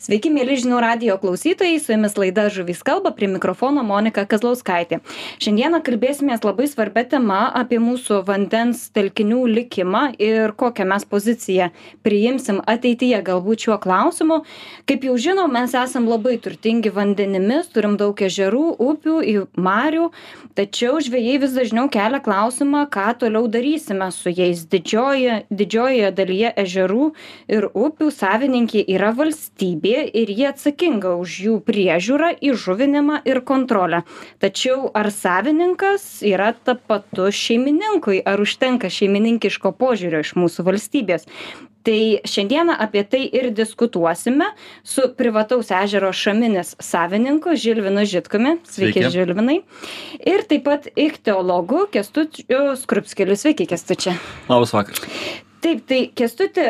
Sveiki, mėly žinių radio klausytojai, su jumis laida Žuvys kalba, prie mikrofono Monika Kazlauskaitė. Šiandieną kalbėsime labai svarbia tema apie mūsų vandens telkinių likimą ir kokią mes poziciją priimsim ateityje galbūt šiuo klausimu. Kaip jau žinom, mes esam labai turtingi vandenimis, turim daug ežerų, upių, marių, tačiau žvėjai vis dažniau kelia klausimą, ką toliau darysime su jais. Didžioje, didžioje dalyje ežerų ir upių savininkė yra valstybė valstybė ir ji atsakinga už jų priežiūrą įžuvinimą ir kontrolę. Tačiau ar savininkas yra tapatus šeimininkui ar užtenka šeimininkiško požiūrio iš mūsų valstybės? Tai šiandieną apie tai ir diskutuosime su privataus ežero šaminis savininku žilvinu žitkumi sveiki žilvinai. Ir taip pat ichtiologu kęstučiu skrupskeliu. Sveiki kęstuči labas vakaras. Taip tai kęstuti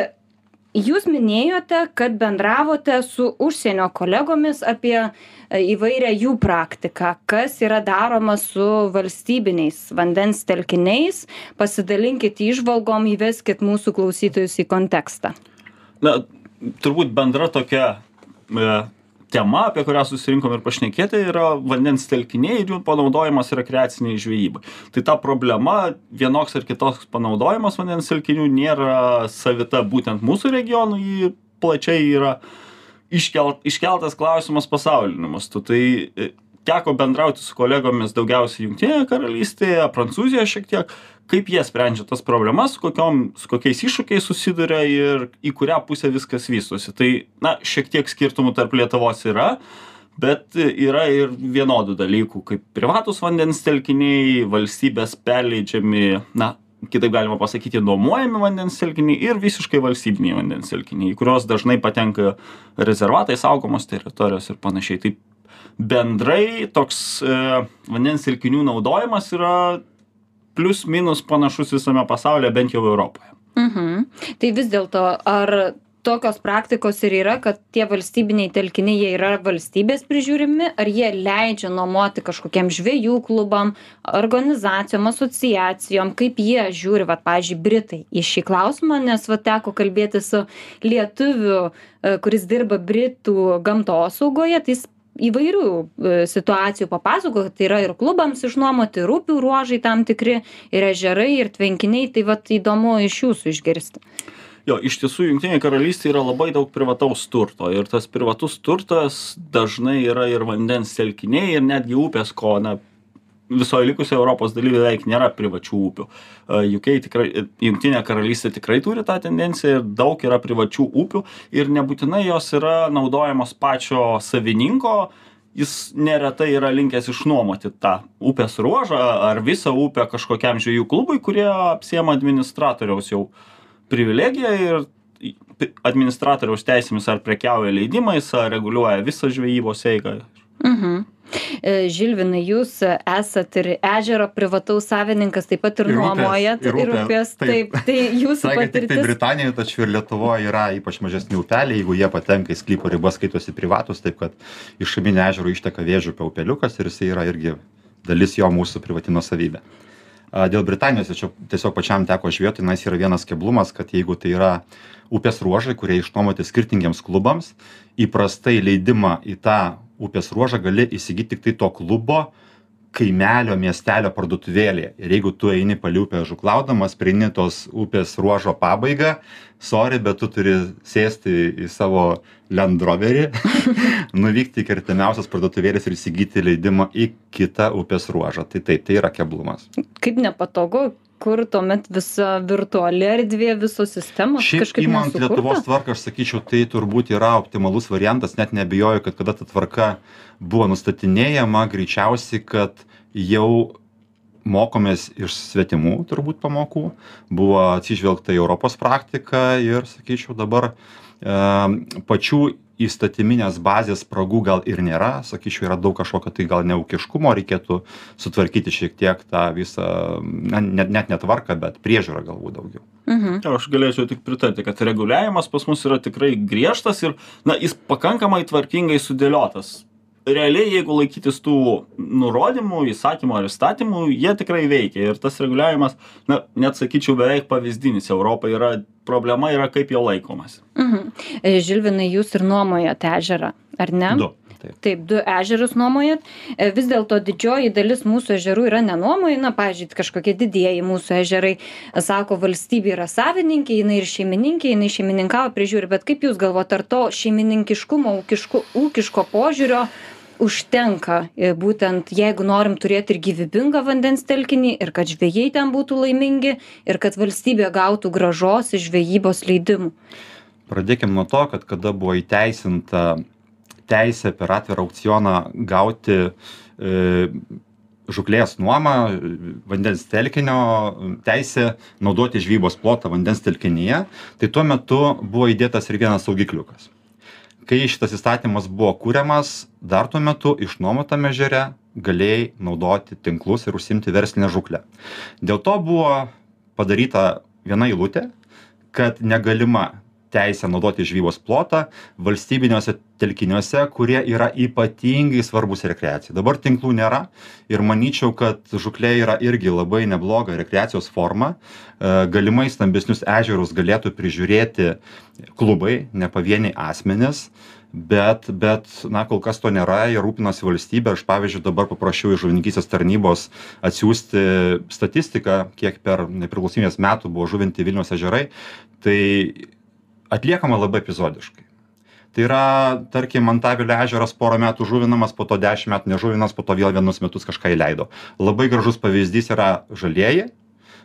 jūs minėjote kad bendravote su užsienio kolegomis apie e, įvairią jų praktiką. Kas yra daroma su valstybiniais vandens telkiniais? Pasidalinkit įžvalgom įveskit mūsų klausytojus į kontekstą. Na turbūt bendra tokia e, tema apie kurią susirinkom ir pašnekėti yra vandens telkiniai ir jų panaudojimas rekreacinei žvejybai. Tai ta problema vienoks ar kitoks panaudojimas vandens telkinių nėra savita būtent mūsų regionui ji plačiai yra iškelt iškeltas klausimas pasauliniu mastu. Tai e, teko bendrauti su kolegomis daugiausiai jungtinėje karalystėje prancūzijoje šiek tiek kaip jie sprendžia tas problemas su kokiom su kokiais iššūkiais susiduria ir į kurią pusę viskas vystosi. Tai na šiek tiek skirtumų tarp lietuvos yra bet yra ir vienodų dalykų kaip privatūs vandens telkiniai valstybės perleidžiami na kitaip galima pasakyti nuomojami vandens telkiniai ir visiškai valstybiniai vandens telkiniai į kuriuos dažnai patenka rezervatai saugomos teritorijos ir panašiai. Tai bendrai toks e, vandens telkinių naudojimas yra plius minus panašus visame pasaulyje, bent jau Europoje. Mhm. Tai vis dėlto, ar tokios praktikos ir yra, kad tie valstybiniai telkiniai jie yra valstybės prižiūrimi, ar jie leidžia nuomoti kažkokiem žvėjų klubam, organizacijom, asociacijom, kaip jie žiūri, va, pažiūrėjau, Britai į šį klausimą, nes va, teko kalbėti su lietuviu, e, kuris dirba Britų gamtosaugoje, tai jis įvairių e, situacijų papasakojo kad yra ir klubams išnuomoti ir upių ruožai tam tikri ir ežerai ir tvenkiniai tai vat įdomu iš jūsų išgirsti. Jo iš tiesų jungtinėj karalystėj yra labai daug privataus turto ir tas privatus turtas dažnai yra ir vandens telkiniai ir netgi upės ko na visoj likusioj europos daly beveik nėra privačių upių. Uk tikrai jungtinė karalystė tikrai turi tą tendenciją ir daug yra privačių upių ir nebūtinai jos yra naudojamos pačio savininko. Jis neretai yra linkęs išnuomoti tą upės ruožą ar visą upę kažkokiam žvejų klubui kurie apsiema administratoriaus jau privilegiją ir administratoriaus teisėmis ar prekiauja leidimais ar reguliuoja visą žvejybos eigą mhm E, Žilvinai, jūs esat ir ežero privataus savininkas, taip pat ir, ir nuomojat ir, ir upės. Taip, taip, tai jūsų patirtis. Tai Britanijoje, tačiau ir Lietuvoje yra ypač mažesni upeliai, jeigu jie patenka į sklypo ribas, skaitosi privatus, taip kad iš šaminio ežero išteka vėžių upeliukas ir jis yra irgi dalis jo mūsų privatino savybė. Dėl Britanijos, čia tiesiog pačiam teko žvėti, nes yra vienas keblumas, kad jeigu tai yra upės ruožai, kurie išnuomoti skirtingiems klubams, įprastai leidimą į tą upės ruožą gali įsigyt tiktai to klubo kaimelio miestelio parduotuvėlėje. Ir jeigu tu eini palei upę žūklaudamas prieini tos upės ruožo pabaigą sori bet tu turi sėsti į savo lendroverį nuvykti iki artimiausios parduotuvėlės ir įsigyti leidimą į kitą upės ruožą. Tai taip tai yra keblumas. Kaip nepatogu kur tuomet visa virtuali erdvė visos sistemos šiaip imant lietuvos tvarką aš sakyčiau tai turbūt yra optimalus variantas. Net neabejoju kad kada ta tvarka buvo nustatinėjama greičiausiai kad jau mokomės iš svetimų turbūt pamokų. Buvo atsižvelgta į europos praktiką ir sakyčiau dabar e, pačių įstatyminės bazės spragų gal ir nėra. Sakyčiau yra daug kažkokio tai gal neūkiškumo reikėtų sutvarkyti šiek tiek tą visą na ne net ne tvarką bet priežiūrą galbūt daugiau. Mhm. aš galėčiau tik pritarti kad reguliavimas pas mus yra tikrai griežtas ir na jis pakankamai tvarkingai sudėliotas realiai jeigu laikytis tų nurodymų įsakymų ar įstatymų jie tikrai veikia ir tas reguliavimas na net sakyčiau beveik pavyzdinis europai yra problema yra kaip jo laikomasi Mhm. E, Žilvinai, jūs ir nuomojate ežerą, ar ne? Du. Taip. Taip, du ežerus nuomojat. E, Vis dėlto didžioji dalis mūsų ežerų yra nenuomoji, na, pažiūrėjau, kažkokie didieji mūsų ežerai, sako, valstybė yra savininkė, jinai ir šeimininkė, jinai šeimininkavo, prižiūri, bet kaip jūs galvojate, ar to šeimininkiškumo, ūkiško, ūkiško požiūrio užtenka, e, būtent jeigu norim turėti ir gyvybingą vandens telkinį, ir kad žvėjai ten būtų laimingi, ir kad valstybė gautų gražos iš žvejybos leidimų. Pradėkime nuo to, kad kada buvo įteisinta teisė per atvirą aukcioną gauti e, žuklės nuomą, vandens telkinio teisė naudoti žvybos plotą vandens telkinyje, tai tuo metu buvo įdėtas ir vienas saugikliukas. Kai šitas įstatymas buvo kūriamas, dar tuo metu išnuomotame ežere galėjai naudoti tinklus ir užsimti verslinę žuklę. Dėl to buvo padaryta viena eilutė, kad negalima teisė naudoti žvybos plotą valstybiniuose telkiniuose, kurie yra ypatingai svarbus rekreacijai. Dabar tinklų nėra ir manyčiau, kad žuklė yra irgi labai nebloga rekreacijos forma. E, Galimai stambesnius ežerus galėtų prižiūrėti klubai, ne pavieniai asmenys. Bet, bet, na, kol kas to nėra, jie rūpinasi valstybė. Aš, pavyzdžiui, dabar paprašiau iš žuvininkystės tarnybos atsiųsti statistiką, kiek per nepriklausomybės metų buvo žuvinti Vilnius ežerai. Tai atliekama labai epizodiškai. Tai yra, tarkim, Antavilio ežeras porą metų žuvinamas, po to dešimt metų nežuvinas, po to vėl vienus metus kažką įleido. Labai gražus pavyzdys yra žalieji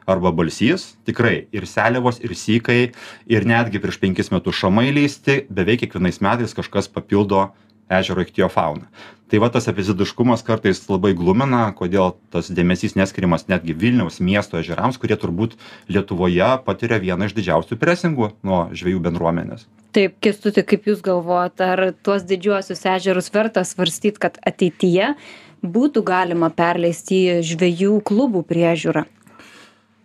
arba balsys, tikrai ir seliavos, ir sykai, ir netgi prieš penkis metus šamai leisti, beveik kiekvienais metais kažkas papildo ežero ichtiofauną. Tai va tas epizodiškumas kartais labai glumina, kodėl tas dėmesys neskiriamas netgi Vilniaus miesto ežerams, kurie turbūt Lietuvoje patiria vieną iš didžiausių presingų nuo žvėjų bendruomenės. Taip, Kestuti, kaip jūs galvojate, ar tuos didžiuosius ežerus verta svarstyti, kad ateityje būtų galima perleisti į žvėjų klubų priežiūrą?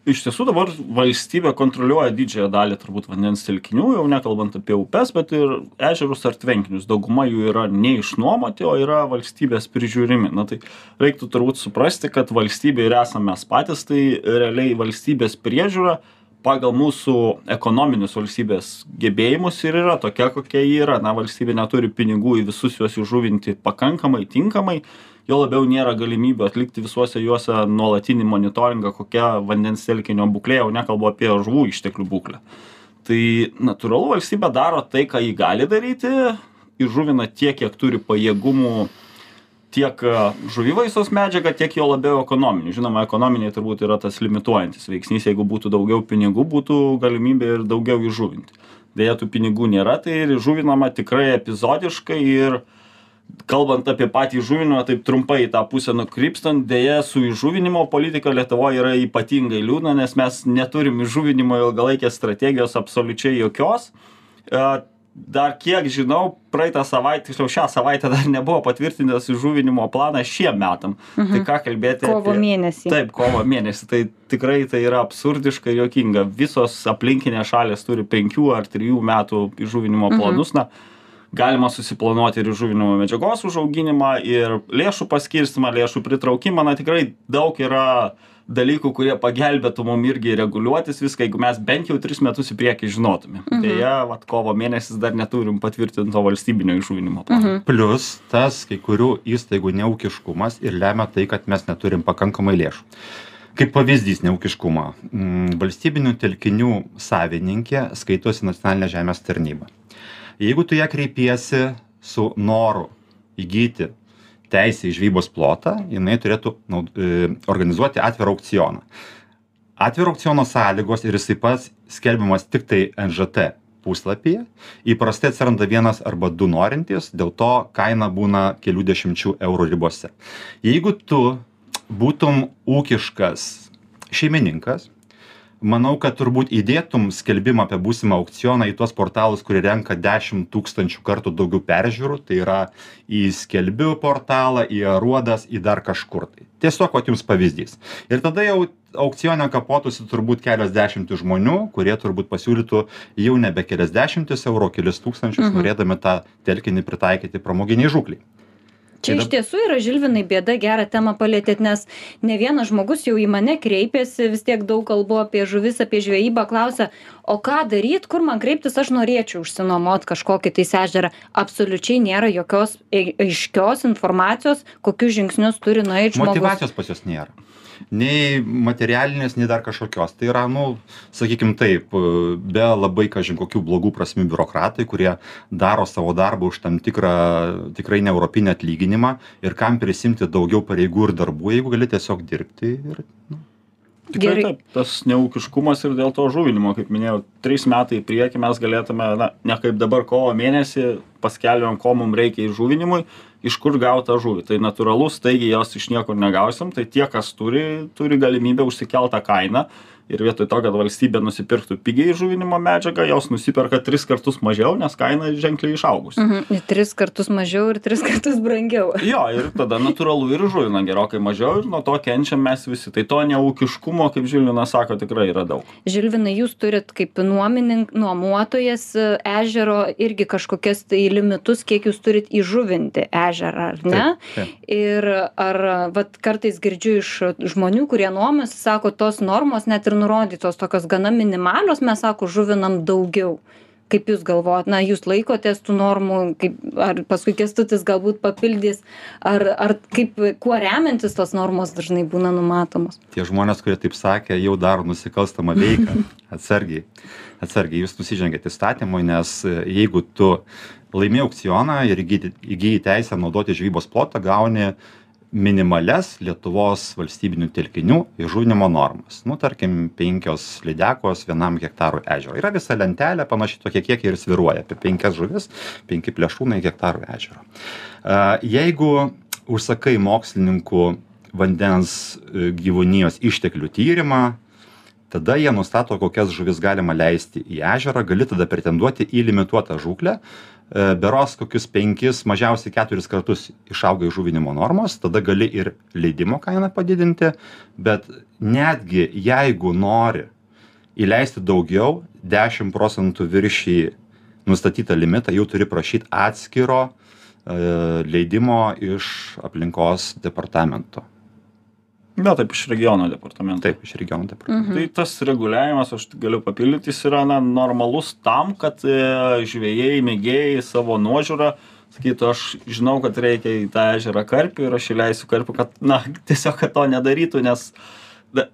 Iš tiesų dabar valstybė kontroliuoja didžiąją dalį turbūt vandens telkinių jau nekalbant apie upes bet ir ežerus ar tvenkinius. Dauguma jų yra neišnuomoti o yra valstybės prižiūrimi. Na tai reiktų turbūt suprasti kad valstybė ir esam mes patys tai realiai valstybės priežiūra pagal mūsų ekonominius valstybės gebėjimus ir yra tokia kokia ji yra. Na valstybė neturi pinigų į visus juos įžuvinti pakankamai tinkamai juo labiau nėra galimybių atlikti visuose juose nuolatinį monitoringą kokia vandens telkinio būklė jau nekalbu apie žuvų išteklių būklę. Tai natūralu valstybė daro tai ką ji gali daryti įžuvina tiek kiek turi pajėgumų tiek žuvivaisos medžiagą tiek juo labiau ekonominių žinoma ekonominiai turbūt yra tas limituojantis veiksnys. Jeigu būtų daugiau pinigų būtų galimybė ir daugiau įžuvinti. Deja tų pinigų nėra tai ir įžuvinama tikrai epizodiškai ir kalbant apie patį įžuvinimą taip trumpai į tą pusę nukrypstant deja su įžuvinimo politika lietuvoj yra ypatingai liūdna nes mes neturim įžuvinimo ilgalaikės strategijos absoliučiai jokios a, dar kiek žinau praeitą savaitę tiksliau šią savaitę dar nebuvo patvirtintas įžuvinimo planas šiem metam Mhm. tai ką kalbėti Kovo apie mėnesį. taip kovo mėnesį tai tikrai tai yra absurdiška ir juokinga visos aplinkinės šalys turi penkių ar trijų metų įžuvinimo Mhm. planus na galima susiplanuoti ir įžuvinimo medžiagos užauginimą ir lėšų paskirstymą lėšų pritraukimą na tikrai daug yra dalykų kurie pagelbėtų mum irgi reguliuotis viską jeigu mes bent jau tris metus į priekį žinotume Mhm. deja vat kovo mėnesis dar neturim patvirtinto valstybinio įžuvinimo plano Mhm. Plius tas kai kurių įstaigų neūkiškumas ir lemia tai, kad mes neturim pakankamai lėšų. Kaip pavyzdys neūkiškumo. mm, Valstybinių telkinių savininkė skaitosi nacionalinė žemės tarnyba. Jeigu tu ją kreipiesi su noru įgyti teisę į žvybos plotą, jinai turėtų naud, e, organizuoti atvirą aukcioną. Atviro aukciono sąlygos ir jisai pats skelbiamas tik tai NŽT puslapyje. Įprastai atsiranda vienas arba du norintys, dėl to kaina būna kelių dešimčių eurų ribose. Jeigu tu būtum ūkiškas šeimininkas, manau, kad turbūt įdėtum skelbimą apie būsimą aukcioną į tuos portalus, kurie renka 10 tūkstančių kartų daugiau peržiūrų, tai yra į skelbių portalą, į aruodas, į dar kažkur. Tai tiesiog, o jums pavyzdys. Ir tada jau aukcione kapotųsi turbūt kelios dešimtis žmonių, kurie turbūt pasiūlytų jau nebe kelias dešimtis eurų, o kelis tūkstančius, Mhm. norėdami tą telkinį pritaikyti pramoginiai žūkliai. Čia iš tiesų yra žilvinai bėda gerą temą palietėt nes ne vienas žmogus jau į mane kreipėsi vis tiek daug kalbu apie žuvis apie žvejybą klausia o ką daryt kur man kreiptis aš norėčiau užsinuomot kažkokį tais ežerą absoliučiai nėra jokios ai- aiškios informacijos kokius žingsnius turi nueit žmogus Motivacijos pas juos nėra. Nei materialinės, nei dar kažkokios. Tai yra, nu, sakykim taip, be labai kažin kokių blogų prasmių biurokratai, kurie daro savo darbą už tam tikrą tikrai neeuropinį atlyginimą ir kam prisimti daugiau pareigų ir darbų, jeigu gali tiesiog dirbti ir nu, Tikrai Gerai. taip, tas neūkiškumas ir dėl to žuvinimo, kaip minėjau, trys metai į priekį mes galėtume, na, ne kaip dabar kovo mėnesį paskelbėm, ko mums reikia įžuvinimui, iš kur gauti tą žuvį. Tai natūralu, staigiai jos iš niekur negausim, tai tie, kas turi, turi galimybę užsikeltą kainą ir vietoj to, kad valstybė nusipirktų pigiai žuvinimo medžiagą, jos nusiperka tris kartus mažiau, nes kaina ženkliai išaugusi. Mhm, tris kartus mažiau ir tris kartus brangiau. Jo, ir tada natūralu ir žuvina gerokai mažiau ir nuo to kenčiam mes visi. Tai to neūkiškumo, kaip Žilvinas sako, tikrai yra daug. Žilvinai, jūs turit kaip nuomininkų, nuomotojas e, ežero irgi kažkokias tai limitus, kiek jūs turit įžuvinti ežerą, ar ne? Taip, taip. Ir ar vat, kartais girdžiu iš žmonių, kurie nuomas, sako, tos normos net ir nurodytos tokios gana minimalios, mes sako, žuvinam daugiau. Kaip jūs galvojat, na, jūs laikotės tų normų, kaip, ar paskui kestutis galbūt papildys, ar, ar kaip, kuo remiantis tos normos dažnai būna numatomos? tie žmonės, kurie taip sakė, jau daro nusikalstamą veiką. Atsargiai. Atsargiai, jūs nusižengėte įstatymui, nes e, jeigu tu laimi aukcioną ir įgyji įgyji teisę naudoti žvejybos plotą, gauni minimales Lietuvos valstybinių telkinių įžuvinimo normas. Nu, tarkim, penkios lydekos vienam hektarui ežero. Yra visa lentelė, panašiai tokie kiekiai ir sviruoja. Apie penkias žuvis, penki plėšrūnai hektarų ežero. E, Jeigu užsakai mokslininkų vandens e, gyvūnijos išteklių tyrimą, tada jie nustato, kokias žuvis galima leisti į ežerą, gali tada pretenduoti į limituotą žūklę. E, Beros kokius penkis, mažiausiai keturis kartus išauga įžuvinimo normos, tada gali ir leidimo kainą padidinti, bet netgi jeigu nori įleisti daugiau, 10 procentų viršį nustatytą limitą, jau turi prašyti atskiro e, leidimo iš aplinkos departamento. Bet taip iš regiono departamento. Taip, iš regionų departamento. Mhm. Tai tas reguliavimas, aš galiu papildyti, jis yra na, normalus tam, kad e, žvėjai, mėgėjai savo nuožiūrą sakytų, aš žinau, kad reikia į tą ežerą karpių ir aš įleisiu karpių, kad, na, tiesiog, kad to nedarytų, nes da,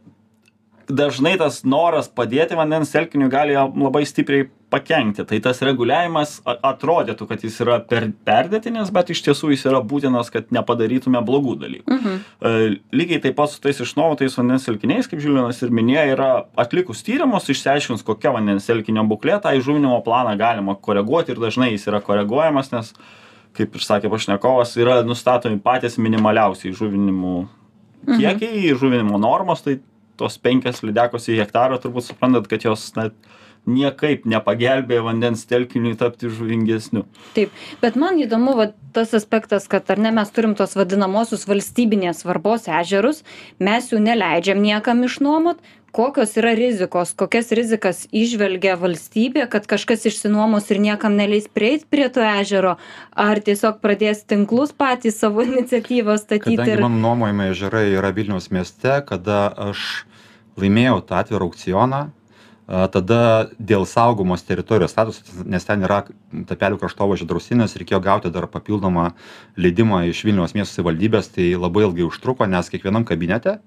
dažnai tas noras padėti vandens telkiniui gali jam labai stipriai pakenkti. Tai tas reguliavimas a- atrodytų, kad jis yra per, perdėtinis, bet iš tiesų jis yra būtinas, kad nepadarytume blogų dalykų. Mhm. E, lygiai taip pat su tais išnuomotais vandens telkiniais, kaip Žilinas ir minėjo, yra atlikus tyrimus, išsiaiškins, kokia vandens telkinio būklė, tą įžuvinimo planą galima koreguoti ir dažnai jis yra koreguojamas, nes, kaip ir sakė pašnekovas, yra nustatomi patys minimaliausiai žuvinimų kiekiai, žuvinimo normos, tai tos penkias lydekos į hektarą turbūt suprantat, kad jos net niekaip nepagelbėja vandens telkiniui tapti žuvingesniu. Taip, bet man įdomu va, tas aspektas, kad ar ne mes turim tos vadinamosius valstybinės svarbos ežerus, mes jų neleidžiam niekam išnuomot, kokios yra rizikos, kokias rizikas išvelgia valstybė, kad kažkas išsinuomos ir niekam neleis prieiti prie to ežero, ar tiesiog pradės tinklus patys savo iniciatyvą statyti. Kadangi Ir... mano nuomojami ežerai yra Vilniaus mieste, kada aš laimėjau tą atvirą aukcioną, tada dėl saugomos teritorijos statuso, nes ten yra tapelių kraštovaizdžio draustinis, reikėjo gauti dar papildomą leidimą iš Vilniaus miesto savivaldybės, tai labai ilgai užtruko, nes kiekvienam kabinete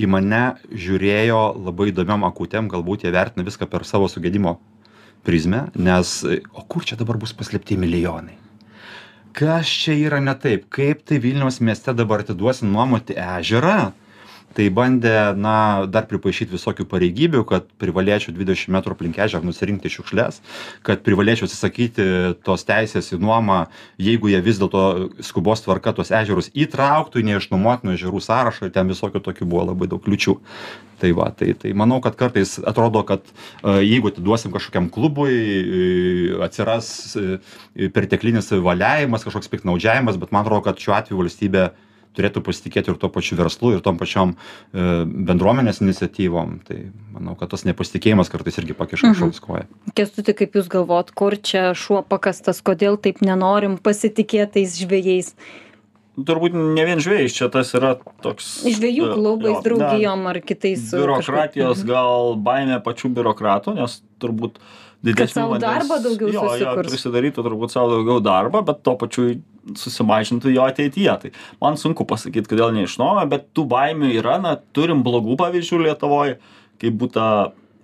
į mane žiūrėjo labai įdomiom akutėm, galbūt jie vertina viską per savo sugėdimo prizmę, nes o kur čia dabar bus paslėpti milijonai? Kas čia yra ne taip? Kaip tai Vilniaus mieste dabar atiduosi nuomoti ežerą? Tai bandė, na, dar pripaišyti visokių pareigybių, kad privalėčiau 20 metrų aplink ežerą nusirinkti šiukšlės, kad privalėčiau atsisakyti tos teisės į nuomą, jeigu jie vis dėlto skubos tvarka tos ežerus įtrauktų į neišnuomotinų ežerų sąrašą ir ten visokių tokių buvo labai daug kliučių. Tai va, tai, tai manau, kad kartais atrodo, kad e, jeigu atiduosim kažkokiam klubui, e, atsiras e, perteklinis valiavimas, kažkoks piknaudžiavimas, bet man atrodo, kad šiuo atveju valstybė turėtų pasitikėti ir tuo pačiu verslu, ir tom pačiom e, bendruomenės iniciatyvom. Tai manau, kad tas nepasitikėjimas kartais irgi pakiša Mhm. šaus koją. Kestuti, kaip Jūs galvot, kur čia šuo pakastas, kodėl taip nenorim pasitikėtais žvėjais? turbūt ne vien žvejais, čia tas yra toks... Žvėjų e, klubais, jo, draugijom ar kitais. e, biurokratijos kažkokiu- gal baimė pačių biurokratų, nes turbūt didesnių vandens- darbo daugiau jo, jo, prisidarytų turbūt savo daugiau darbo, bet to pačiu susimažintų jo ateityje. Tai man sunku pasakyti, kodėl neišnaujo, bet tų baimių yra, na, turim blogų pavyzdžių Lietuvoje, kai būta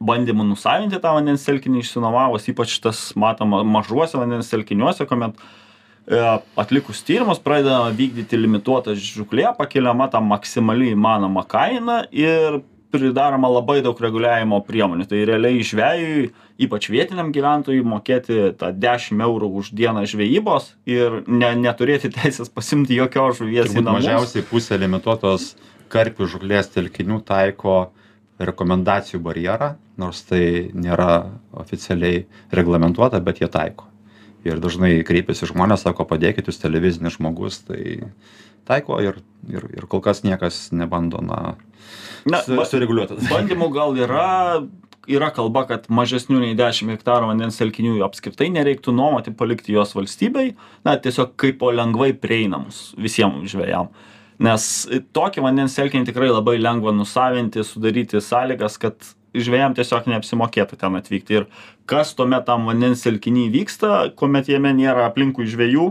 bandymų nusavinti tą vandens telkinį išsinovavus, ypač tas matoma mažuose vandens telkiniuose, kuomet e, atlikus tyrimus pradeda vykdyti limituotą žuklė, pakeliama ta maksimaliai įmanoma kaina ir pridaroma labai daug reguliavimo priemonių. Tai realiai žvėjui, ypač vietiniam gyventojui, mokėti tą 10 eurų už dieną žvejybos ir ne, neturėti teisės pasimti jokios žuvies į namus. mažiausiai pusė limituotos karpių žuklės telkinių taiko rekomendacijų barjerą, nors tai nėra oficialiai reglamentuota, bet jie taiko. Ir dažnai kreipiasi žmonės, sako, padėkit jūs televizinis žmogus, tai taiko ir, ir, ir kol kas niekas nebando, na, Na, su, sureguliuoti. bandymų gal yra, yra kalba, kad mažesnių nei 10 hektarų vandens telkinių apskritai nereiktų nuomoti, palikti juos valstybei, na, tiesiog kaip po lengvai prieinamus visiems žvėjam. Nes tokį vandens telkinį tikrai labai lengva nusavinti, sudaryti sąlygas, kad žvėjam tiesiog neapsimokėtų ten atvykti. Ir kas tuomet tam vandens telkinį vyksta, kuomet jame nėra aplinkui žvėjų,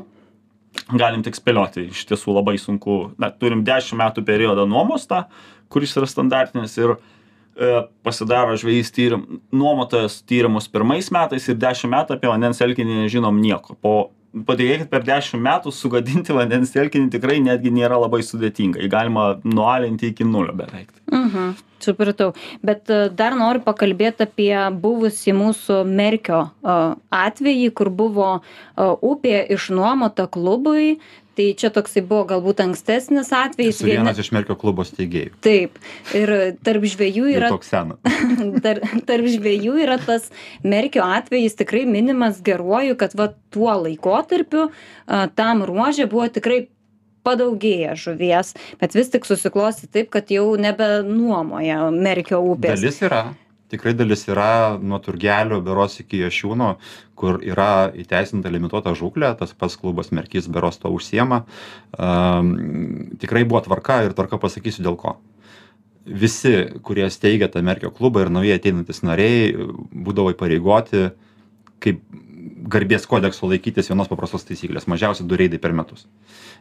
galim tik spėlioti. Iš tiesų labai sunku. Na, turim 10 metų periodą nuomos tą, kuris yra standartinis ir e, pasidaro žvejys tyrim, nuomotojas tyrimus pirmais metais ir 10 metų apie vandens telkinį nežinom nieko. Po Patikėkit, per 10 metų sugadinti vandens telkinį tikrai netgi nėra labai sudėtinga. Jį galima nualinti iki nulio beveik. Mhm, supratau. Bet e, dar noriu pakalbėti apie buvusį mūsų Merkio e, atvejį, kur buvo e, upė išnuomota klubui. Tai čia toksai buvo galbūt ankstesnis atvejis. Esu vienas iš Merkio klubo steigėjų. Taip. Ir tarp žvėjų Ir yra toks senas. Dar, tarp žvėjų yra tas merkio atvejis tikrai minimas geruoju, kad va tuo laikotarpiu tam ruožė buvo tikrai padaugėję žuvies, bet vis tik susiklosti taip, kad jau nebenuomoja merkio upės. Dalis yra. Tikrai dalis yra nuo turgelio beros iki jašiūno, kur yra įteisinta limituota žuklė, tas pats klubas Merkys beros to užsiema. Um, tikrai buvo tvarka ir tvarka pasakysiu dėl ko. Visi, kurie steigia tą Merkio klubą ir naujai ateinantis nariai, būdavo įpareigoti kaip garbės kodekso laikytis vienos paprastos taisyklės - mažiausiai du reidai per metus.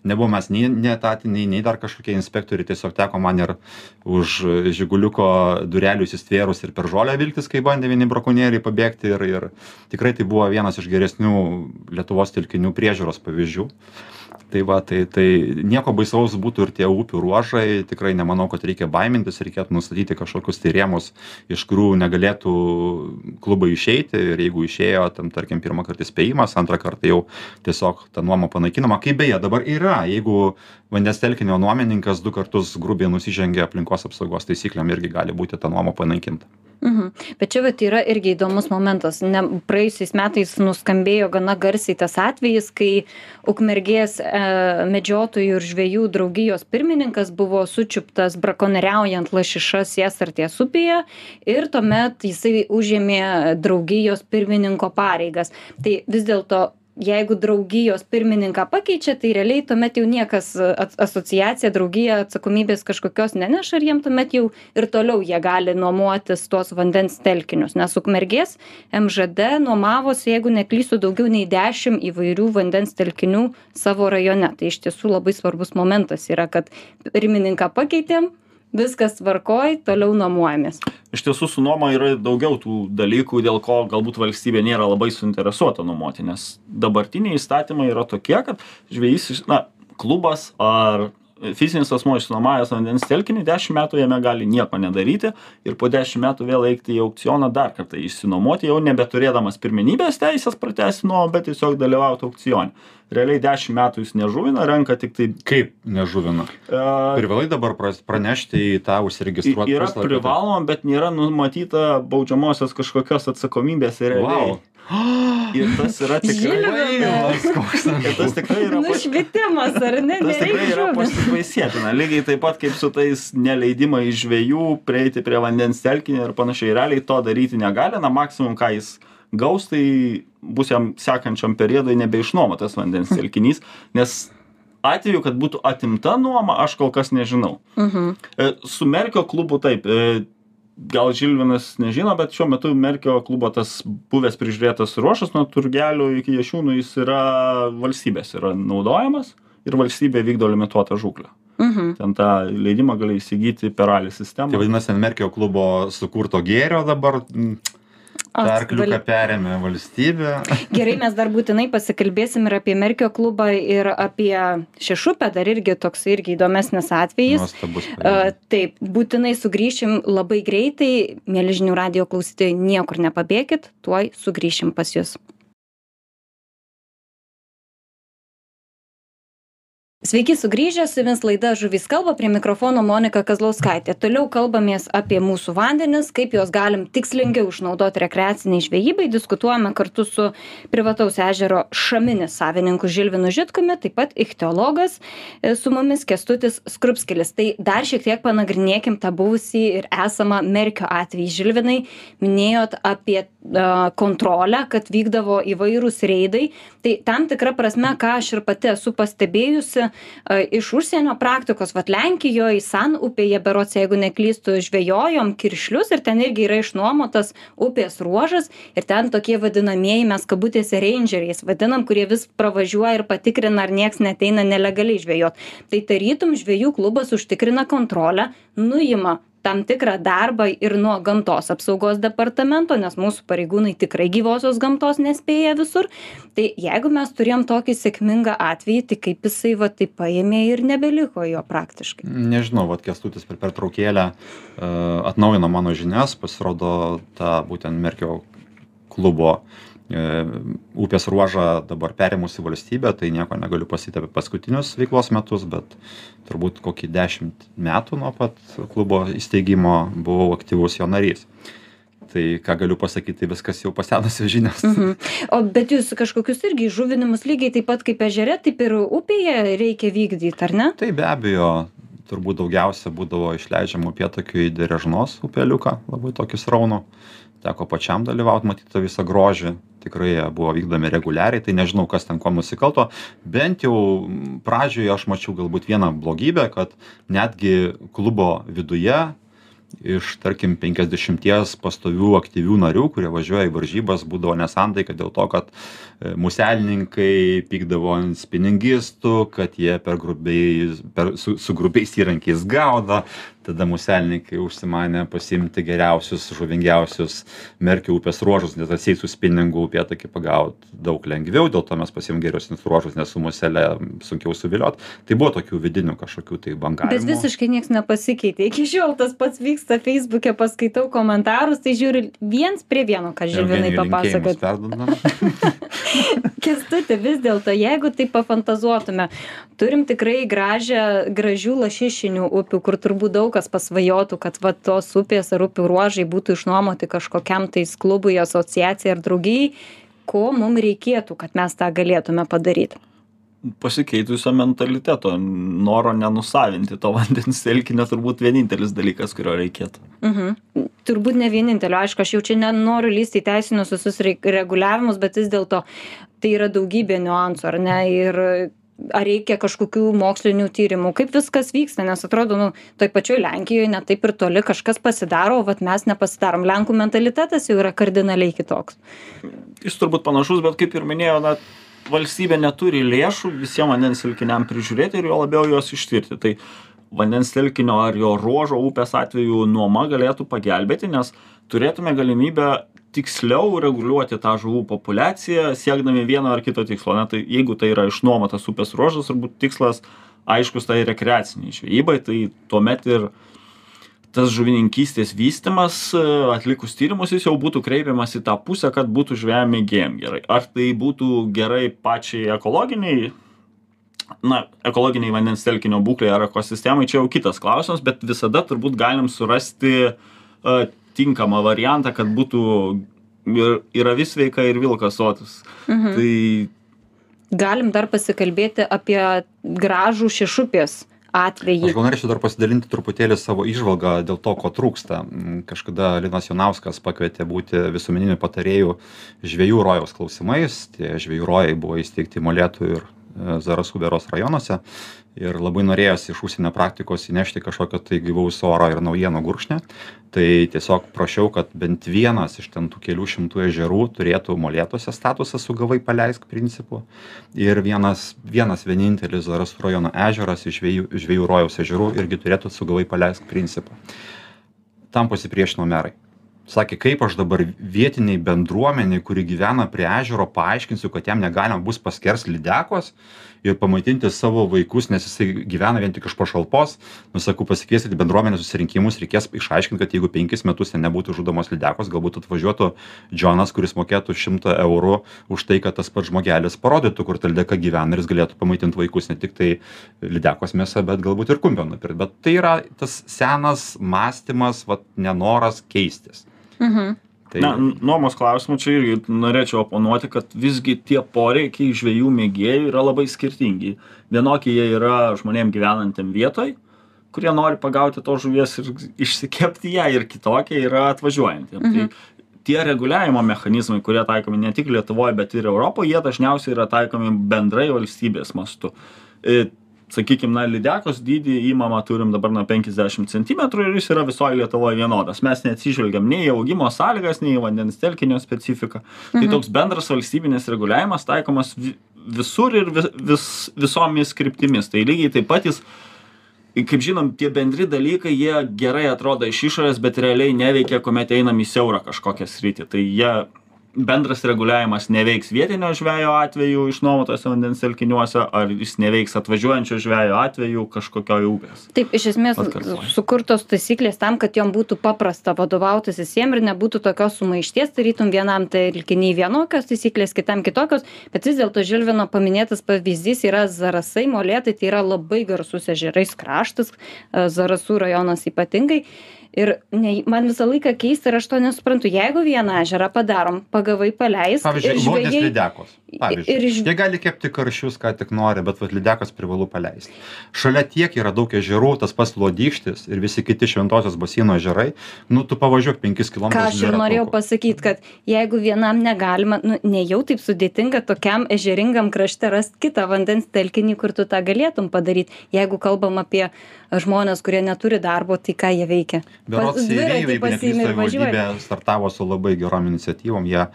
Nebuvo mes nei netatiniai, nei dar kažkokie inspektoriai, tiesiog teko man ir už žiguliuko durelių įsistvėrus ir per žolę vilktis, kai bandė vieni brakonieriai pabėgti ir, ir tikrai tai buvo vienas iš geresnių Lietuvos telkinių priežiūros pavyzdžių. Tai va, tai, tai nieko baisaus būtų ir tie upių ruožai, tikrai nemanau, kad reikia baimintis, reikėtų nustatyti kažkokius tai rėmus, iš kurių negalėtų klubai išeiti. Ir jeigu išėjo, tam tarkim, pirmą kartą įspėjimas, antrą kartą jau tiesiog ta nuoma panaikinama, kaip beje dabar yra, jeigu vandens telkinio nuomininkas du kartus grubiai nusižengia aplinkos apsaugos taisyklėm, irgi gali būti ta nuoma panaikinta. Mhm. Bet čia vat yra irgi įdomus momentas. Ne, praėjusiais metais nuskambėjo gana garsiai tas atvejis, kai Ukmergės e, medžiotojų ir žvėjų draugijos pirmininkas buvo sučiuptas brakonieriaujant lašišas Jesarties upėje ir tuomet jisai užėmė draugijos pirmininko pareigas. Tai vis dėlto jeigu draugijos pirmininką pakeičia, tai realiai tuomet jau niekas as- asociacija, draugija atsakomybės kažkokios neneša ir jiem tuomet jau ir toliau jie gali nuomotis tuos vandens telkinius. Nes ukmergės MŽD nuomavosi, jeigu neklysiu, daugiau nei 10 įvairių vandens telkinių savo rajone. Tai iš tiesų labai svarbus momentas yra, kad pirmininką pakeitėm, viskas tvarkoj, toliau nuomojamės. Iš tiesų su nuoma yra daugiau tų dalykų, dėl ko galbūt valstybė nėra labai suinteresuota nuomoti, nes dabartiniai įstatymai yra tokie, kad žvėjys, iš- na, klubas ar fizinis asmo išsinuomavęs vandens telkinį 10 metų jame gali nieko nedaryti ir po 10 metų vėl eiti į aukcioną dar kartą išsinuomoti, jau nebeturėdamas pirmenybės teisės pratęsti nuomą, bet tiesiog dalyvauti aukcione. Realiai 10 metų jis nežuvina, renka tik tai... Kaip nežuvina? Uh, Privalai dabar pranešti į tą užsiregistruotą yra privaloma, bet nėra numatyta baudžiamosios kažkokios atsakomybės realiai. Wow. Ir tas yra tikrai... Ir tas tikrai yra... Nušvitimas, ar ne? Tas tikrai yra pasibaisėtina. Lygiai taip pat kaip su tais neleidimais žvėjų prieiti prie vandens telkinio ir panašiai. Realiai to daryti negali. Na, maksimum, ką jis gaus, tai bus jam sekančiam periodui nebeišnuomotas vandens telkinys, nes atvejų kad būtų atimta nuoma aš kol kas nežinau Mhm. E, su merkio klubu taip e, gal žilvinas nežino bet šiuo metu merkio klubo tas buvęs prižiūrėtas ruožas nuo turgelio iki jašiūnų jis yra valstybės yra naudojamas ir valstybė vykdo limituotą žūklę Mhm. ten tą leidimą gali įsigyti per Tai sistemą vadinasi, ant Merkio klubo sukurto gėrio dabar mm, arkliuką perėmė valstybė. Gerai, mes dar būtinai pasikalbėsim ir apie Merkio klubą, ir apie Šešupę, dar irgi toks irgi įdomesnis atvejis. Nuostabus. Taip, būtinai sugrįšim labai greitai, mėlyžinių radio klausytojai, niekur nepabėgit, tuoj sugrįšim pas jūs. Sveiki sugrįžę, su jumis laida Žuvys kalba, prie mikrofono Monika Kazlauskaitė. Toliau kalbamės apie mūsų vandenis, kaip juos galim tikslingiau išnaudoti rekreaciniai žvejybai. Diskutuojame kartu su privataus ežero Šaminis savininku Žilvinu Žitkumi, taip pat ichtiologas e, su mumis Kestutis Skrupskilis. Tai dar šiek tiek panagrinėkim tą buvusį ir esamą Merkio atvejį. Žilvinai, minėjot apie uh, kontrolę, kad vykdavo įvairūs reidai. Tai tam tikra prasme, ką aš ir pati esu pastebėjusi, iš užsienio praktikos, vad Lenkijoje, San upėje, berots, jeigu neklystu, žvejojom kiršlius ir ten irgi yra išnuomotas upės ruožas ir ten tokie vadinamieji mes kabutėse rangeriais vadinam, kurie vis pravažiuoja ir patikrina, ar nieks neteina nelegaliai žvejot. Tai tarytum žvejų klubas užtikrina kontrolę, nuima tam tikrą darbą ir nuo gamtos apsaugos departamento, nes mūsų pareigūnai tikrai gyvosios gamtos nespėja visur. Tai jeigu mes turėjom tokį sėkmingą atvejį, tai kaip jisai va taip paėmė ir nebeliko jo praktiškai. Nežinau, vad kestutis per pertraukėlę uh, atnaujino mano žinias, pasirodo tą būtent Merkio klubo e, upės ruožą dabar perėmusi valstybė, tai nieko negaliu pasakyti apie paskutinius veiklos metus, bet turbūt kokį dešimt metų nuo pat klubo įsteigimo buvau aktyvus jo narys. Tai ką galiu pasakyti, tai viskas jau pasenusios žinios. Mhm. O bet jūs kažkokius irgi žuvinimus lygiai taip pat kaip ežere, taip ir upėje reikia vykdyti, ar ne? Tai be abejo, turbūt daugiausia būdavo išleidžiama upėtakių į Derežnos upeliuką, labai tokį sraunų. Teko pačiam dalyvauti, matyti tą visą grožį. Tikrai jie buvo vykdomi reguliariai, tai nežinau, kas ten kuo nusikalto. Bent jau m, pradžioje aš mačiau galbūt vieną blogybę, kad netgi klubo viduje iš tarkim penkiasdešimties pastovių aktyvių narių kurie važiuoja į varžybas būdavo nesantaika dėl to kad muselininkai pykdavo ant spiningistų kad jie per grubiai per su su grubiais įrankiais gaudo tada muselininkai užsimanė pasiimti geriausius žuvingiausius merkio upės ruožus nes atseit su spiningu upėtakį pagaut daug lengviau dėl to mes pasiėmėm geresnius ruožus nes su musele sunkiau suviliot tai buvo tokių vidinių kažkokių tai bangavimų Bet visiškai niekas nepasikeitė. Iki šiol tas pats vyksta Facebook'e, paskaitau komentarus, tai žiūriu viens prie vieno, ką Žilvinai perduodam. Kestuti, vis dėlto, jeigu tai pafantazuotume, turim tikrai gražią, gražių lašišinių upių, kur turbūt daug kas pasvajotų, kad va, tos upės ar upių ruožai būtų išnuomoti kažkokiam tais klubui, asociacijai ar draugijai. Ko mums reikėtų, kad mes tą galėtume padaryti? Pasikeitusio mentaliteto noro nenusavinti to vandens telkinio turbūt vienintelis dalykas kurio reikėtų Mhm. Turbūt ne vienintelio, aišku, aš jau čia nenoriu lysti į teisinius visus reguliavimus, bet vis dėlto tai yra daugybė niuansų, ar ne? Ir ar reikia kažkokių mokslinių tyrimų, kaip viskas vyksta, nes atrodo, nu, toj pačioj Lenkijoje netaip ir toli kažkas pasidaro, o vat mes nepasidarom. Lenkų mentalitetas jau yra kardinaliai kitoks. jis turbūt panašus bet kaip ir minėjau na valstybė neturi lėšų visiem vandens telkiniam prižiūrėti ir juo labiau juos ištirti. Tai vandens telkinio ar jo ruožo upės atveju nuoma galėtų pagelbėti nes turėtume galimybę tiksliau reguliuoti tą žuvų populiaciją siekdami vieno ar kito tikslo. Na tai jeigu tai yra išnuomotas upės ruožas turbūt tikslas aiškus tai rekreacinei žvejybai tai tuomet ir tas žuvininkystės vystymas e, atlikus tyrimus jis jau būtų kreipiamas į tą pusę kad būtų žvejam mėgėjam gerai ar tai būtų gerai pačiai ekologiniai na ekologiniai vandens telkinio būklei ar ekosistemai čia jau kitas klausimas bet visada turbūt galim surasti a, tinkamą variantą kad būtų ir ir avis sveika ir vilkas sotus Mhm. tai Galim dar pasikalbėti apie gražų šešupės atvejį. Aš gal norėčiau dar pasidalinti truputėlį savo išvalgą dėl to, ko trūksta. Mm, Kažkada Linas Jonauskas pakvietė būti visuomeniniu patarėjų žviejų rojaus klausimais. Tie žviejų rojai buvo įsteigti Molėtų ir Zarasų Veros rajonuose ir labai norėjosi iš užsienio praktikos įnešti kažkokio tai gyvaus oro ir naujienų gurkšnį. Tai tiesiog prašiau, kad bent vienas iš ten tų kelių šimtų ežerų turėtų molėtose statusą sugavai paleisk principu. Ir vienas, vienas vienintelis Zarasų rajono ežeras iš žvėjų, žvėjų rojaus ežerų irgi turėtų sugavai paleisk principu. Tam pasipriešino merai sakė kaip aš dabar vietinei bendruomenei kuri gyvena prie ežero paaiškinsiu kad jam negalima bus paskerst lydekos ir pamaitinti savo vaikus nes jisai gyvena vien tik iš pašalpos. Nu sakau pasikvieskit bendruomenės susirinkimus reikės išaiškint kad jeigu penkis metus ten nebūtų žudomos lydekos galbūt atvažiuotų džonas kuris mokėtų šimtą eurų už tai kad tas pats žmogelis parodytų kur ta lydeka gyvena ir jis galėtų pamaitint vaikus ne tiktai lydekos mėsa bet galbūt ir kumpio nupirkt. Bet tai yra tas senas mąstymas vat nenoras keistis Mhm. Tai... Na, nuomos klausimų čia irgi norėčiau oponuoti, kad visgi tie poreikiai žvėjų mėgėjų yra labai skirtingi. Vienokie jie yra žmonėm gyvenantiem vietoj, kurie nori pagauti to žuvies ir išsikepti ją, ir kitokie yra atvažiuojantiem. Tai mhm. Tai tie reguliavimo mechanizmai, kurie taikomi ne tik Lietuvoje, bet ir Europoje, jie dažniausiai yra taikomi bendrai valstybės mastu e, sakykim na lydekos dydį imamą turim dabar na penkiasdešim centimetrų ir jis yra visoj lietuvoj vienodas. Mes neatsižvelgiam nei į augimo sąlygas nei į vandens telkinio specifiką. Tai Mhm. toks bendras valstybinis reguliavimas taikomas vi visur ir vis vis visomis kryptimis. Tai lygiai taip pat jis kaip žinom tie bendri dalykai jie gerai atrodo iš išorės bet realiai neveikia kuomet einam į siaurą kažkokią sritį. Tai jie bendras reguliavimas neveiks vietinio žvejo atveju išnuomotuose vandens telkiniuose ar jis neveiks atvažiuojančio žvejo atveju kažkokioj upės Taip, iš esmės sukurtos taisyklės tam, kad jom būtų paprasta vadovautis visiems ir nebūtų tokios sumaišties, tarytum vienam telkiniai vienokios taisyklės, kitam kitokios, bet vis dėlto Žilvino paminėtas pavyzdys yra Zarasai, Molėtai, tai yra labai garsus ežerais kraštas, e, Zarasų rajonas ypatingai. Ir ne, man visą laiką keista ir aš to nesuprantu. Jeigu vieną ežerą padarom, pagavai paleisk. Pavyzdžiui, ir lodės žvejai- lydekos. Pavyzdžiui, ir jie gali kepti karšius, ką tik nori, bet vat lydekos privalu paleisti. Šalia tiek yra daug ežerų, tas pats lodykštis ir visi kiti šventosios basino ežerai, nu tu pavažiuok 5 km. ką aš ir norėjau pasakyti, kad jeigu vienam negalima, nu, ne jau taip sudėtinga tokiam ežeringam krašte rasti kitą vandens telkinį, kur tu tą galėtum padaryti. Jeigu kalbam apie žmonės, kurie neturi darbo, tai ką jie veikia? Dviratį jeigu neklystu, ir važiuoji. valdybė startavo su labai gerom iniciatyvom, jie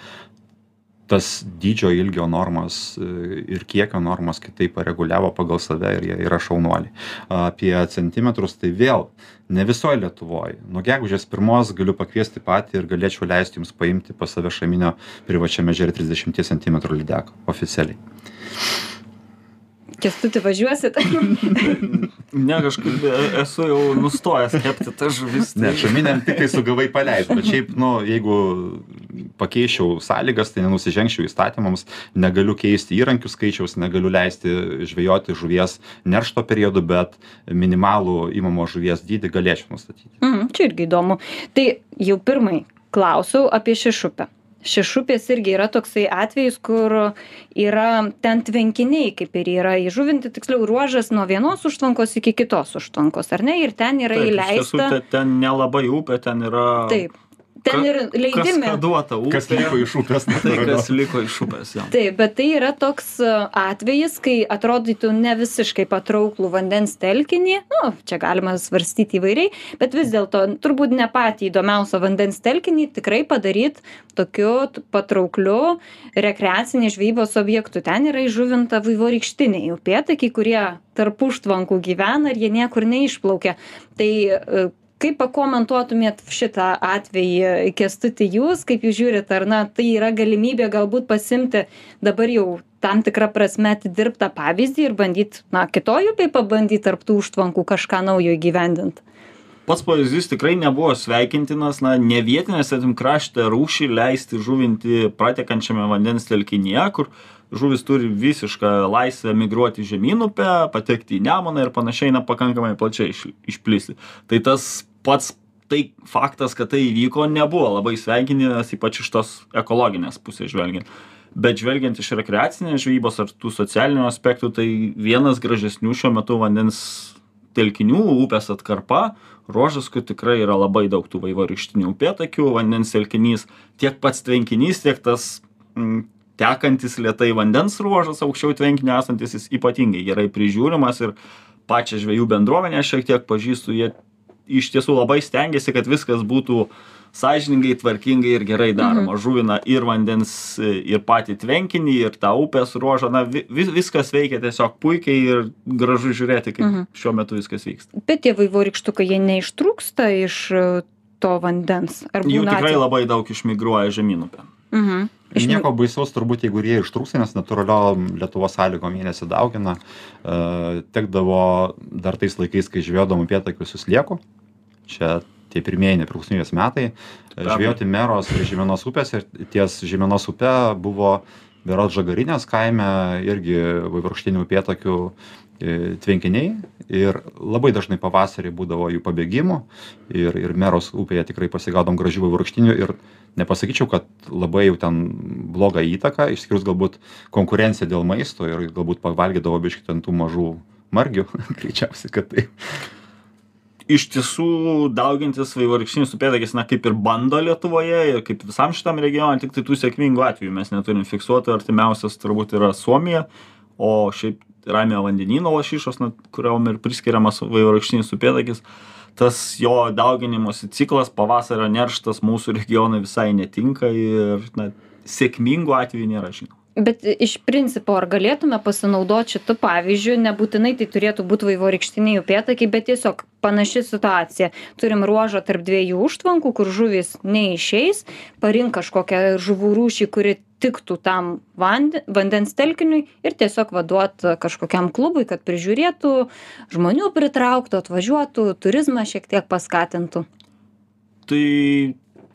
tas dydžio ilgio normas e, ir kiekio normas kitaip pareguliavo pagal save ir jie yra šaunuoliai. Apie centimetrus tai vėl ne visoje Lietuvoje. Nuo gegužės pirmos galiu pakviesti patį ir galėčiau leisti jums paimti pas save šaminio privačiame žerė 30 cm lydeką oficialiai. Kestuti važiuosit? ne kažkaip esu jau nustojęs kepti tas žuvis Ne, tai- šaminiam tik kai sugavai paleist, bet šiaip, nu, jeigu pakeičiau sąlygas, tai nenusižengčiau įstatymams, negaliu keisti įrankių skaičiaus, negaliu leisti žvejoti žuvies neršto periodu, bet minimalų įmamo žuvies dydį galėčiau nustatyti. Mm, čia irgi įdomu. Tai jau pirmai klausiau apie šešupę. Šešupės irgi yra toksai atvejis, kur yra ten tvenkiniai, kaip ir yra įžuvinti, tiksliau ruožas nuo vienos užtvankos iki kitos užtvankos, ar ne? Ir ten yra įleista. te- ten nelabai upė ten yra Taip. Ten ir leidime. kaskaduota upė Kas liko iš upės? tai kas liko iš upės jo Taip, bet tai yra toks e, atvejis, kai atrodytų ne visiškai patrauklų vandens telkinį, nu, čia galima svarstyti įvairiai, bet vis dėlto turbūt ne patį įdomiausią vandens telkinį tikrai padaryti tokiu patraukliu rekreacinės žvejybos objektu. Ten yra įžuvinta vaivorykštiniai upėtakiai, kurie tarp užtvankų gyvena ir jie niekur neišplaukia. Tai e, kaip pakomentuotumėt šitą atvejį, Kestuti, jūs, kaip jūs žiūrit, ar na, tai yra galimybė galbūt pasimti dabar jau tam tikrą prasme atidirbtą pavyzdį ir bandyti, na, kitoj upėj pabandyti tarp tų užtvankų kažką naujo įgyvendinti. pats pavyzdys tikrai nebuvo sveikintinas na ne vietinę svetim krašte rūšį leisti žuvinti pratekančiame vandens telkinyje kur žuvys turi visišką laisvę migruoti žemyn upe patekti į nemuną ir panašiai na pakankamai plačiai iš išplisti tai tas pats tai faktas kad tai įvyko nebuvo. Labai sveikintinas ypač iš tos ekologinės pusės žvelgiant. Bet žvelgiant iš rekreacinės žvejybos ar tų socialinių aspektų tai vienas gražesnių šiuo metu vandens telkinių upės atkarpa ruožas kur tikrai yra labai daug tų vaivorykštinių upėtakių vandens telkinys tiek pats tvenkinys tiek tas mm, tekantis lietai vandens ruožas aukščiau tvenkinio esantis jis ypatingai gerai prižiūrimas ir pačią žvejų bendruomenę šiek tiek pažįstu jie iš tiesų labai stengiasi kad viskas būtų sąžiningai tvarkingai ir gerai daroma žuvina ir vandens ir patį tvenkinį ir tą upės ruožą na vi vis viskas veikia tiesiog puikiai ir gražu žiūrėti kaip šiuo metu viskas vyksta bet tie vaivorykštukai jie neištrūksta iš e, to vandens ar jų būna tikrai atvejų? labai daug išmigruoja žemyn upėn Mhm. Iš- Nieko baisaus turbūt, jeigu ir jie ištrūksta, nes natūraliom Lietuvos sąlygom jie nesidaugina. E, tekdavo dar tais laikais, kai žvėjodom upėtakius suslieku. Čia tie pirmieji nepriklausomybės metai. Žvėjoti meros prie Žemėnos upės ir ties Žemėnos upe buvo Berods Žagarinės kaime irgi vaivorykštinių upėtakių e, tvenkiniai ir labai dažnai pavasarį būdavo jų pabėgimų ir, ir meros upėje tikrai pasigaudom gražių vaivorykštinių ir nepasakyčiau, kad labai jau ten blogą įtaką, išskyrus galbūt konkurenciją dėl maisto ir galbūt pavalgydavo biškit ant tų mažų margių, greičiausiai, kad tai. Iš tiesų daugintis vaivorykštinis upėtakis na kaip ir bando lietuvoje ir kaip visam šitam regione tiktai tų sėkmingų atvejų mes neturim fiksuotų. Artimiausias turbūt yra suomija o šiaip ramiojo vandenyno lašišos na kuriom ir priskiriamas vaivorykštinis upėtakis tas jo dauginimosi ciklas pavasario nerštas mūsų regionui visai netinka ir na sėkmingų atvejų nėra žinoma bet iš principo ar galėtume pasinaudot šitu pavyzdžiu nebūtinai tai turėtų būt vaivorykštiniai upėtakiai bet tiesiog panaši situacija. Turim ruožą tarp dviejų užtvankų kur žuvys neišeis parink kažkokią žuvų rūšį kuri tiktų tam vande vandens telkiniui ir tiesiog va duot kažkokiam klubui kad prižiūrėtų žmonių pritrauktų atvažiuotų turizmą šiek tiek paskatintų. Tai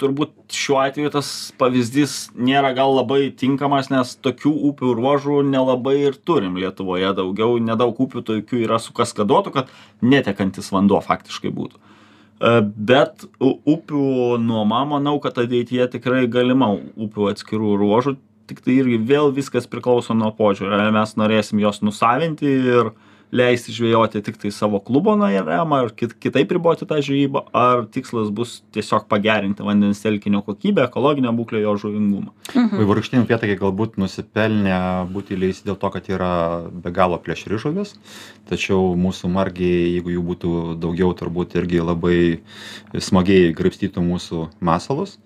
turbūt šiuo atveju tas pavyzdys nėra gal labai tinkamas nes tokių upių ruožų nelabai ir turim lietuvoje. Daugiau nedaug upių tokių yra sukaskaduotų kad netekantis vanduo faktiškai būtų. E, bet upių nuoma manau kad ateityje tikrai galima upių atskirų ruožų tiktai irgi vėl viskas priklauso nuo požiūrio. Ar mes norėsim juos nusavinti ir leisti žvejoti tiktai savo klubo nariam ar kit kitaip riboti tą žvejybą ar tikslas bus tiesiog pagerinti vandens telkinio kokybę ekologinę būklę jo žuvingumą Vaivorykštiniai upėtakiai galbūt nusipelnė būti įleisti dėl to, kad yra be galo plėšri žuvis, tačiau mūsų margiai, jeigu jų būtų daugiau, turbūt irgi labai smagiai graibstytų mūsų masalus.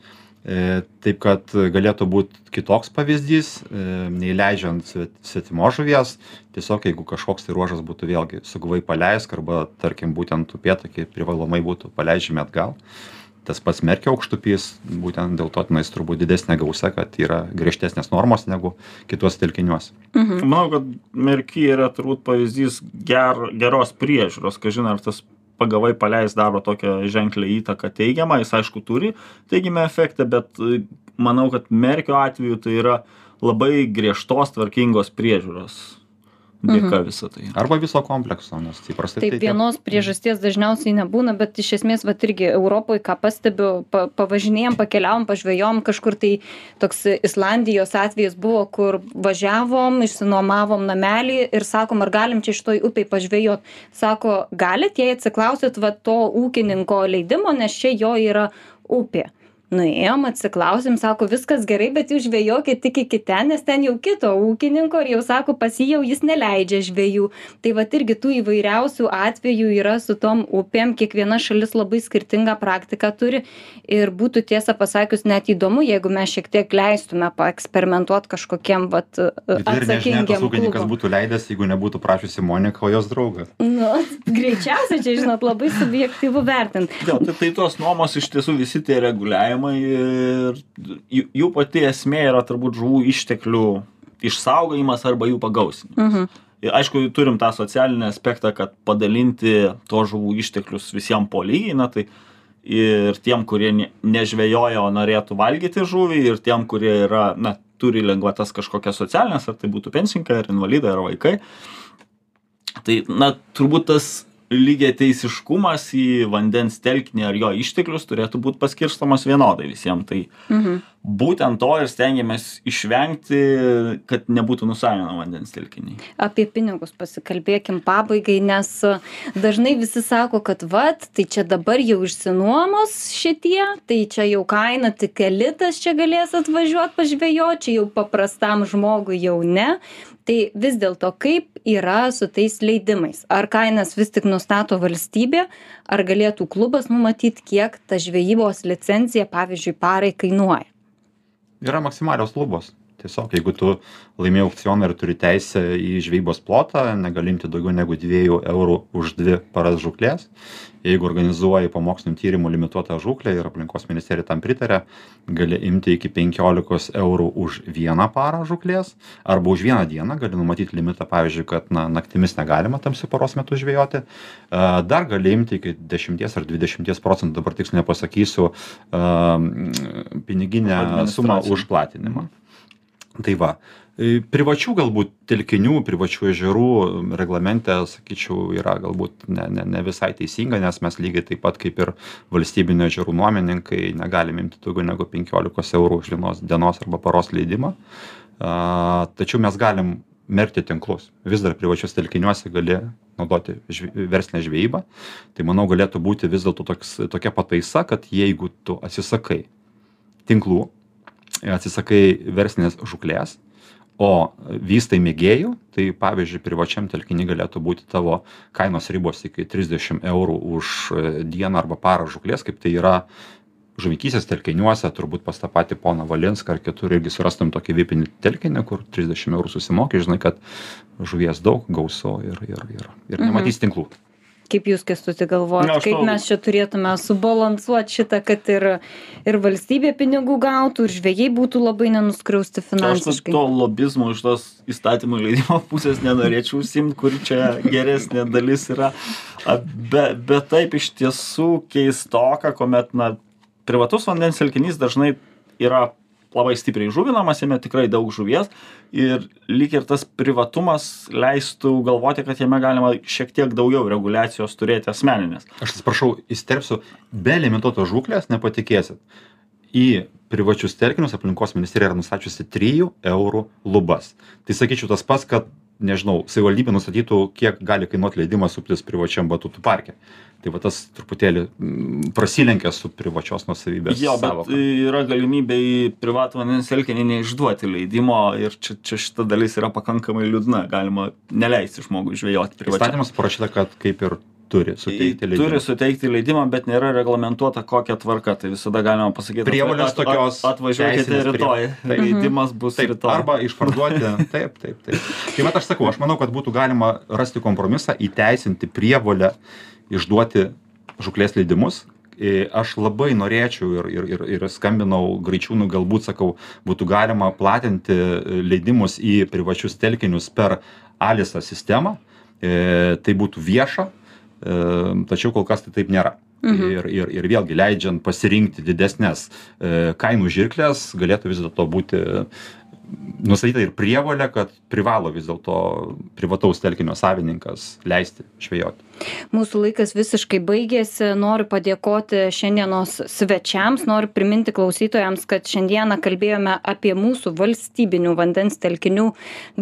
E, Taip kad galėtų būti kitoks pavyzdys, e, neįleidžiant svet- svetimos žuvies, tiesiog jeigu kažkoks tai ruožas būtų vėlgi sugvai paleisk arba tarkim būtent upėtakiai privalomai būtų paleidžiami atgal. Tas pats merkio aukštupys, būtent dėl to tenais turbūt didesnė gausa, kad yra griežtesnės normos negu kituose telkiniuose. manau kad merky yra turbūt pavyzdys ger geros priežiūros kažin ar tas pagavai paleist daro tokią ženklią įtaką teigiamą jis aišku turi teigiamą efektą bet e, manau kad merkio atveju tai yra labai griežtos tvarkingos priežiūros dėka visa tai. Arba viso komplekso, nes įprastai taip tai vienos priežasties dažniausiai nebūna bet iš esmės vat irgi europoj ką pastebiu pa pavažinėjam pakeliavom pažvejojom kažkur tai toks islandijos atvejis buvo kur važiavom išsinuomavom namelį ir sakom ar galim čia šitoj upėj pažvejot? Sako galit jei atsiklausit va to ūkininko leidimo nes čia jo yra upė nuėjom atsiklausėm sako viskas gerai bet jūs žvejokit tik iki ten nes ten jau kito ūkininko ir jau sako pas jį jau jis neleidžia žvejų. Tai vat irgi tų įvairiausių atvejų yra su tom upėm kiekviena šalis labai skirtingą praktiką turi. Ir būtų tiesą pasakius net įdomu jeigu mes šiek tiek leistume paeksperimentuot kažkokiem vat ir nežinia, tas atsakingiem ūkininkas būtų leidęs, jeigu nebūtų prašysi Monika, o jos draugą. nu greičiausiai čia žinot labai subjektyvu vertint. Jo, tai, tai tos nuomos iš tiesų visi tie reguliavimai ir jų, jų pati esmė yra turbūt žuvų išteklių išsaugojimas arba jų pagausinimas. mhm Ir aišku, turim tą socialinį aspektą, kad padalinti to žuvų išteklius visiems po lygiai, na tai ir tiem, kurie ne- nežvejoja, o norėtų valgyti žuvį, ir tiem, kurie yra, na, turi lengvatas kažkokias socialinės, ar tai būtų pensininkai, ar invalidai, ar vaikai. Tai, na, turbūt tas lygiateisiškumas į vandens telkinį ar jo išteklius turėtų būt paskirstomas vienodai visiem tai Mhm. būtent to ir stengiamės išvengti kad nebūtų nusavinama vandens telkiniai Apie pinigus pasikalbėkim pabaigai, nes dažnai visi sako, kad vat, tai čia dabar jau išsinuomos šitie, tai čia jau kaina tik elitas čia galės atvažiuoti pažvėjoti, čia jau paprastam žmogui jau ne. Tai vis dėlto kaip yra su tais leidimais? Ar kainas vis tik nustato valstybė, ar galėtų klubas numatyti, kiek ta žvejybos licencija, pavyzdžiui, parai kainuoja? Yra maksimalios lubos. Tiesiog, jeigu tu laimėjai aukcioną ir turi teisę į žvejybos plotą, negali imti daugiau negu 2 eurų už 2 paras žuklės. Jeigu organizuoji po mokslinio tyrimų limituotą žuklę ir aplinkos ministerija tam pritarė, gali imti iki 15 eurų už vieną parą žuklės arba už vieną dieną gali numatyti limitą, pavyzdžiui, kad na, naktimis negalima tamsių paros metu žvejoti. A, Dar gali imti iki 10 ar 20 procentų, dabar tiksliai nepasakysiu, a, piniginę sumą už platinimą. Tai va, e, privačių galbūt telkinių, privačių ežerų reglamente, sakyčiau, yra galbūt ne, ne, ne visai teisinga, nes mes lygiai taip pat kaip ir valstybinio ežerų nuomininkai negalim imti daugiau negu 15 eurų už vienos dienos arba paros leidimą. A, Tačiau mes galim merkti tinklus. Vis dar privačios telkiniuose gali naudoti žve, verslinę žvejybą. Tai manau galėtų būti vis dėlto toks- tokia pataisa, kad jeigu tu atsisakai tinklų, atsisakai verslinės žuklės, o vystai mėgėjų, tai pavyzdžiui, privačiam telkiny galėtų būti tavo kainos ribos iki 30 eurų už e, dieną arba parą žuklės, kaip tai yra žuvininkystės telkiniuose, turbūt pas tą patį poną Valinską ar kitur irgi surastum tokį vipinį telkinį, kur 30 eurų susimoki, žinai, kad žuvies daug, gausu ir, ir, ir, ir nematys tinklų. Kaip jūs, kestuti, galvojate, aš kaip kalbu- mes čia turėtume subalansuoti šitą, kad ir, ir valstybė pinigų gautų, ir žvėjai būtų labai nenuskriausti aš finansiškai? to lobizmo iš tos įstatymų leidimo pusės nenorėčiau užsiimt kur čia geresnė dalis yra A, be, bet taip iš tiesų keistoka kuomet na privatus vandens telkinys dažnai yra labai stipriai žuvinamas jame tikrai daug žuvies ir lyg ir tas privatumas leistų galvoti kad jame galima šiek tiek daugiau reguliacijos turėti asmeninės Aš atsiprašau, įsterpsiu, be limituotos žuklės nepatikėsit. Į privačius telkinius aplinkos ministerija yra nustačiusi 3 eurų lubas. Tai sakyčiau tas pats, kad, nežinau, savivaldybė nustatytų, kiek gali kainuoti leidimas suptis privačiam batutų parke. Tai va tas truputėlį mm, prasilenkia su privačios nusavybės. Jo, bet yra galimybė į privatų vandens telkinį neišduoti leidimo ir čia, čia šita dalis yra pakankamai liūdna. Galima neleisti žmogui žvejoti privačiam. Įstatymas parašyta, kad kaip ir turi suteikti leidimą. Turi suteikti leidimą, bet nėra reglamentuota kokia tvarka. Tai visada galima pasakyti, Prievolės at- at- tokios Atvažiuokite teisinės rytoj. prie- Leidimas bus Taip, rytoj. arba išparduoti. Taip, taip, taip. Tai mat aš sakau, aš manau, kad būtų galima rasti kompromisą, įteisinti prievolę išduoti žuklės leidimus. E, Aš labai norėčiau ir, ir, ir, ir skambinau greičiūnų, galbūt sakau, būtų galima platinti e, leidimus į privačius telkinius per Alisa sistemą. E, Tai būtų vieša, e, tačiau kol kas tai taip nėra. Mhm. Ir, ir, ir vėlgi leidžiant pasirinkti didesnės e, kainų žirklės, galėtų vis dėlto būti nustatyta ir prievolė, kad privalo vis dėlto privataus telkinio savininkas leisti žvejoti. Mūsų laikas visiškai baigėsi. Noriu padėkoti šiandienos svečiams. Noriu priminti klausytojams, kad šiandieną kalbėjome apie mūsų valstybinių vandens telkinių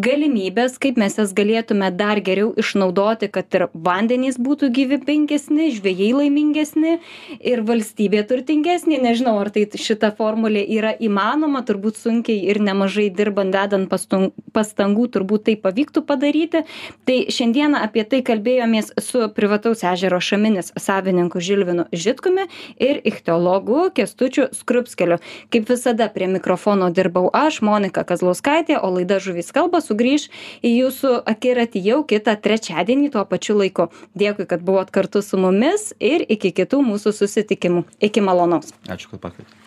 galimybės, kaip mes jas galėtume dar geriau išnaudoti, kad ir vandenys būtų gyvybingesni, žvėjai laimingesni ir valstybė turtingesnė. Nežinau, ar tai šita formulė yra įmanoma, turbūt sunkiai ir nemažai dirbant, dedant pastangų, turbūt tai pavyktų padaryti. Tai šiandieną apie tai kalbėjomės su privataus ežero šaminis savininku Žilvinu Žitkumi ir ichtiologu Kestučiu Skrupskeliu. Kaip visada prie mikrofono dirbau aš, Monika Kazlauskaitė, o laida Žuvys kalba sugrįž į jūsų akiratį jau kitą trečiadienį tuo pačiu laiku. Dėkui, kad buvot kartu su mumis ir iki kitų mūsų susitikimų. Iki malonaus. Ačiū, kad pakvietėte.